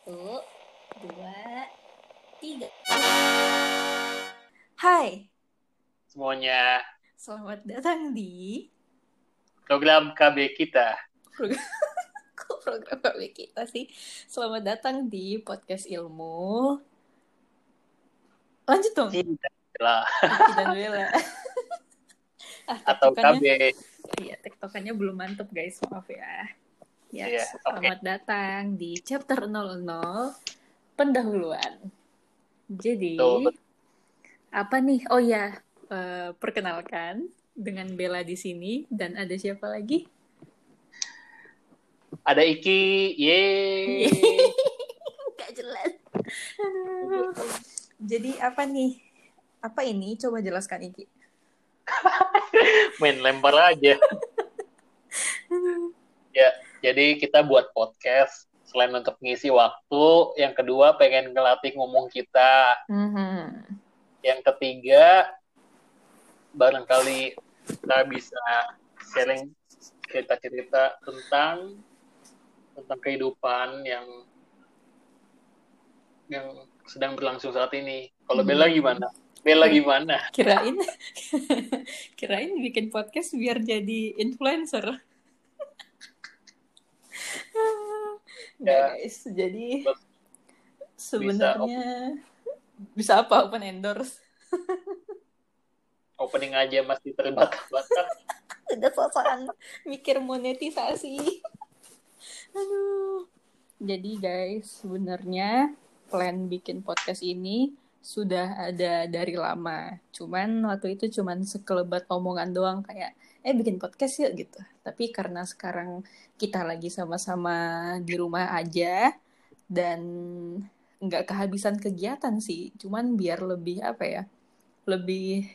Satu, dua, tiga. Hai, semuanya selamat datang di program KB kita. Kok program KB kita sih. Selamat datang di podcast ilmu. Lanjut dong. Lah, Iki dan Bella. ah, atau KB. Iya, tektokannya belum mantep guys, maaf ya. Ya, Iya, selamat datang di chapter 00 pendahuluan. Jadi, Betul. apa nih? Oh ya, eh, perkenalkan dengan Bella di sini dan ada siapa lagi? Ada Iki, yeay. Gak jelas. Jadi apa nih? Apa ini? Coba jelaskan Iki. Main lempar aja. Jadi kita buat podcast selain untuk ngisi waktu, yang kedua pengen ngelatih ngomong kita, Mhm. yang ketiga barangkali kita bisa sharing cerita-cerita tentang tentang kehidupan yang yang sedang berlangsung saat ini. Kalau. Bella gimana? Bella gimana? Kirain kirain bikin podcast biar jadi influencer. Nggak, Ya. guys. Jadi Bisa sebenarnya bisa apa open endorse? Opening aja masih terbatas-batas. Udah sosokan mikir monetisasi. Aduh. Jadi guys, sebenarnya plan bikin podcast ini sudah ada dari lama. Cuman waktu itu cuman sekelebat omongan doang kayak eh bikin podcast yuk gitu. Tapi karena sekarang kita lagi sama-sama di rumah aja dan nggak kehabisan kegiatan sih. Cuman biar lebih apa ya? Lebih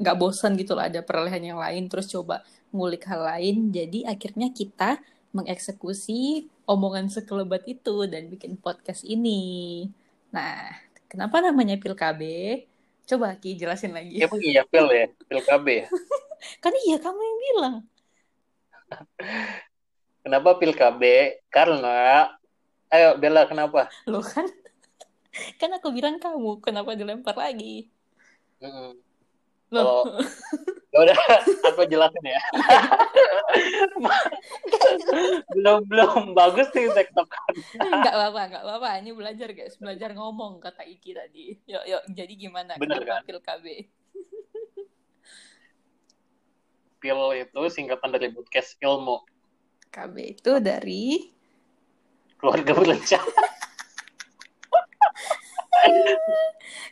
nggak bosan gitu lah ada perolehan yang lain terus coba ngulik hal lain. Jadi akhirnya kita mengeksekusi omongan sekelebat itu dan bikin podcast ini. Nah, kenapa namanya Pil KB? Coba Ki jelasin lagi. Emang iya Pil ya? Pil KB ya? Kan iya kamu yang bilang. Kenapa Pil KB? Karena Ayo Bella kenapa? Loh kan kan aku bilang kamu, kenapa dilempar lagi? Mm-mm. Loh, Kalau ya udah aku jelasin ya. belum belum bagus nih TikTok. nggak apa-apa, nggak apa-apa. Ini belajar guys, belajar ngomong kata Iki tadi. Yuk, yuk. Jadi gimana? Bener, kan? Pil KB? Pil itu singkatan dari podcast ilmu KB itu dari keluarga berencana.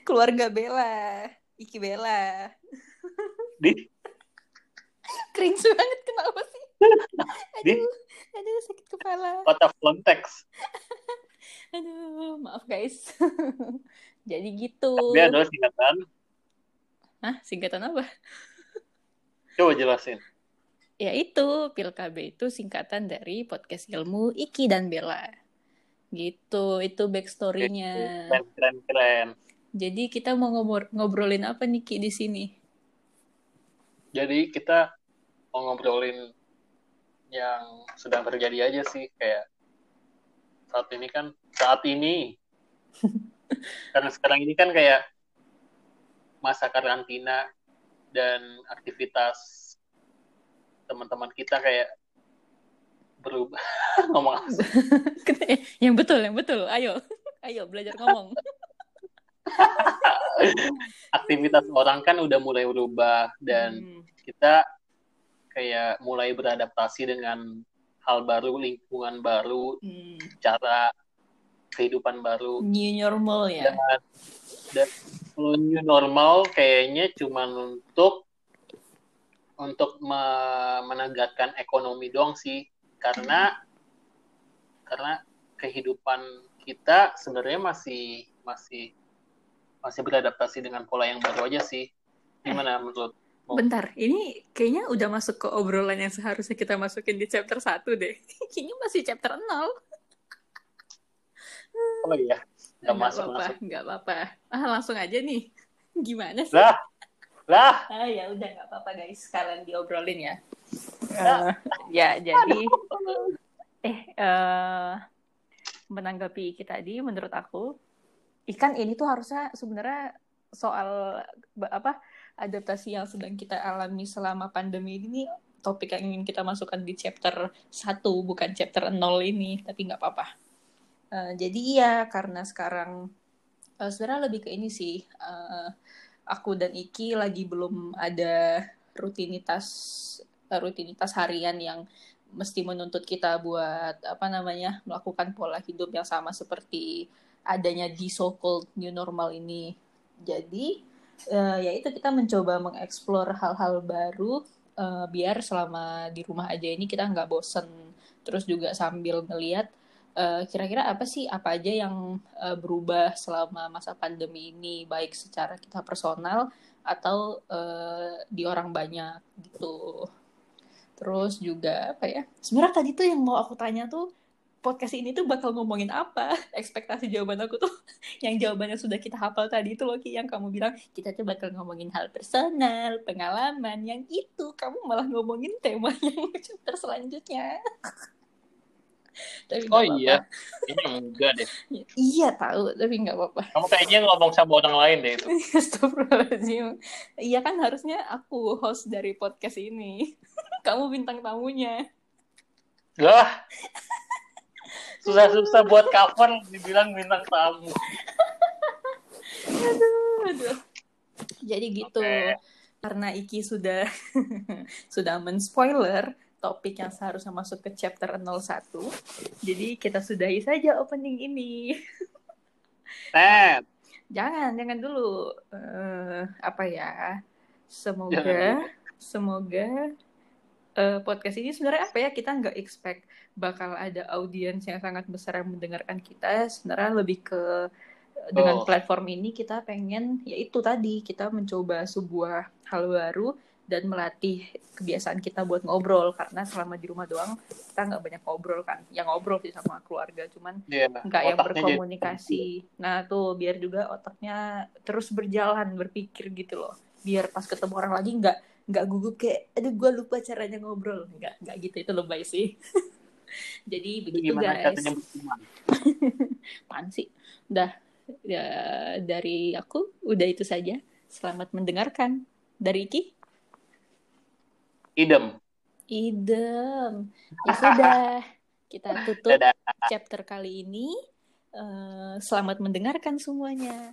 keluarga Bella, Iki Bella. Di Cringe banget kenapa sih? Di? Aduh, aduh sakit kepala. kota Frontex. Aduh, maaf guys. Jadi gitu. Dia adalah singkatan. Hah, singkatan apa? Coba jelasin. Ya itu, Pil KB itu singkatan dari podcast ilmu Iki dan Bella. Gitu, itu backstory-nya. Keren keren keren. Jadi kita mau ngobor- ngobrolin apa nih Ki di sini? Jadi kita mau ngobrolin yang sedang terjadi aja sih kayak saat ini kan saat ini karena sekarang ini kan kayak masa karantina dan aktivitas teman-teman kita kayak berubah ngomong apa sih? yang betul, yang betul. Ayo, ayo belajar ngomong. aktivitas orang kan udah mulai berubah dan Hmm, kita kayak mulai beradaptasi dengan hal baru lingkungan baru hmm. cara kehidupan baru New normal ya. dan dan kalau new normal kayaknya cuma untuk untuk me- menegakkan ekonomi doang sih karena karena kehidupan kita sebenarnya masih masih masih beradaptasi dengan pola yang baru aja sih gimana menurut Bentar, ini kayaknya udah masuk ke obrolan yang seharusnya kita masukin di chapter 1 deh. Kayaknya masih chapter 0. oh iya nggak masuk apa-apa, masuk nggak apa-apa. Ah, langsung aja nih. Gimana sih? lah lah Ah, ya udah nggak apa-apa guys, sekalian diobrolin ya. Eh, ya, jadi eh eh, menanggapi Iki tadi, menurut aku, ikan ini tuh harusnya sebenarnya soal apa adaptasi yang sedang kita alami selama pandemi ini topik yang ingin kita masukkan di chapter 1 bukan chapter 0 ini tapi nggak apa-apa uh, jadi ya karena sekarang uh, sebenarnya lebih ke ini sih uh, aku dan Iki lagi belum ada rutinitas rutinitas harian yang mesti menuntut kita buat apa namanya melakukan pola hidup yang sama seperti adanya di so called new normal ini. Jadi uh, ya itu kita mencoba mengeksplor hal-hal baru uh, biar selama di rumah aja ini kita nggak bosen. Terus juga sambil melihat uh, kira-kira apa sih apa aja yang uh, berubah selama masa pandemi ini baik secara kita personal atau uh, di orang banyak gitu terus juga apa ya sebenarnya tadi tuh yang mau aku tanya tuh podcast ini tuh bakal ngomongin apa? Ekspektasi jawaban aku tuh yang jawabannya sudah kita hafal tadi itu loh Ki, yang kamu bilang kita tuh bakal ngomongin hal personal, pengalaman, yang itu kamu malah ngomongin tema yang chapter selanjutnya. Tapi oh iya, ini enggak deh. iya tahu, tapi nggak apa-apa. Kamu kayaknya ngomong sama orang lain deh itu. Astagfirullahaladzim. Iya kan harusnya aku host dari podcast ini. Kamu bintang tamunya. Lah susah-susah buat cover dibilang bintang tamu aduh aduh jadi gitu okay. karena Iki sudah sudah men-spoiler topik yang seharusnya masuk ke chapter 01 jadi kita sudahi saja opening ini. Net. jangan jangan dulu. Uh, apa ya? Semoga semoga uh, podcast ini sebenarnya apa ya? Kita nggak expect bakal ada audiens yang sangat besar yang mendengarkan kita. Sebenarnya lebih ke dengan oh. platform ini kita pengen yaitu tadi kita mencoba sebuah hal baru dan melatih kebiasaan kita buat ngobrol. Karena selama di rumah doang kita nggak banyak ngobrol kan. Yang ngobrol sih sama keluarga cuman yeah, nggak yang berkomunikasi jadi... nah tuh biar juga otaknya terus berjalan berpikir gitu loh. Biar pas ketemu orang lagi nggak nggak gugup kayak aduh gue lupa caranya ngobrol. Nggak nggak gitu. Itu lebay sih. Jadi begitu Gimana guys. pan sih? Udah ya, dari aku udah itu saja. Selamat mendengarkan. Dari Iki idem. Idem. Ya sudah kita tutup Dadah. chapter kali ini. Uh, selamat mendengarkan semuanya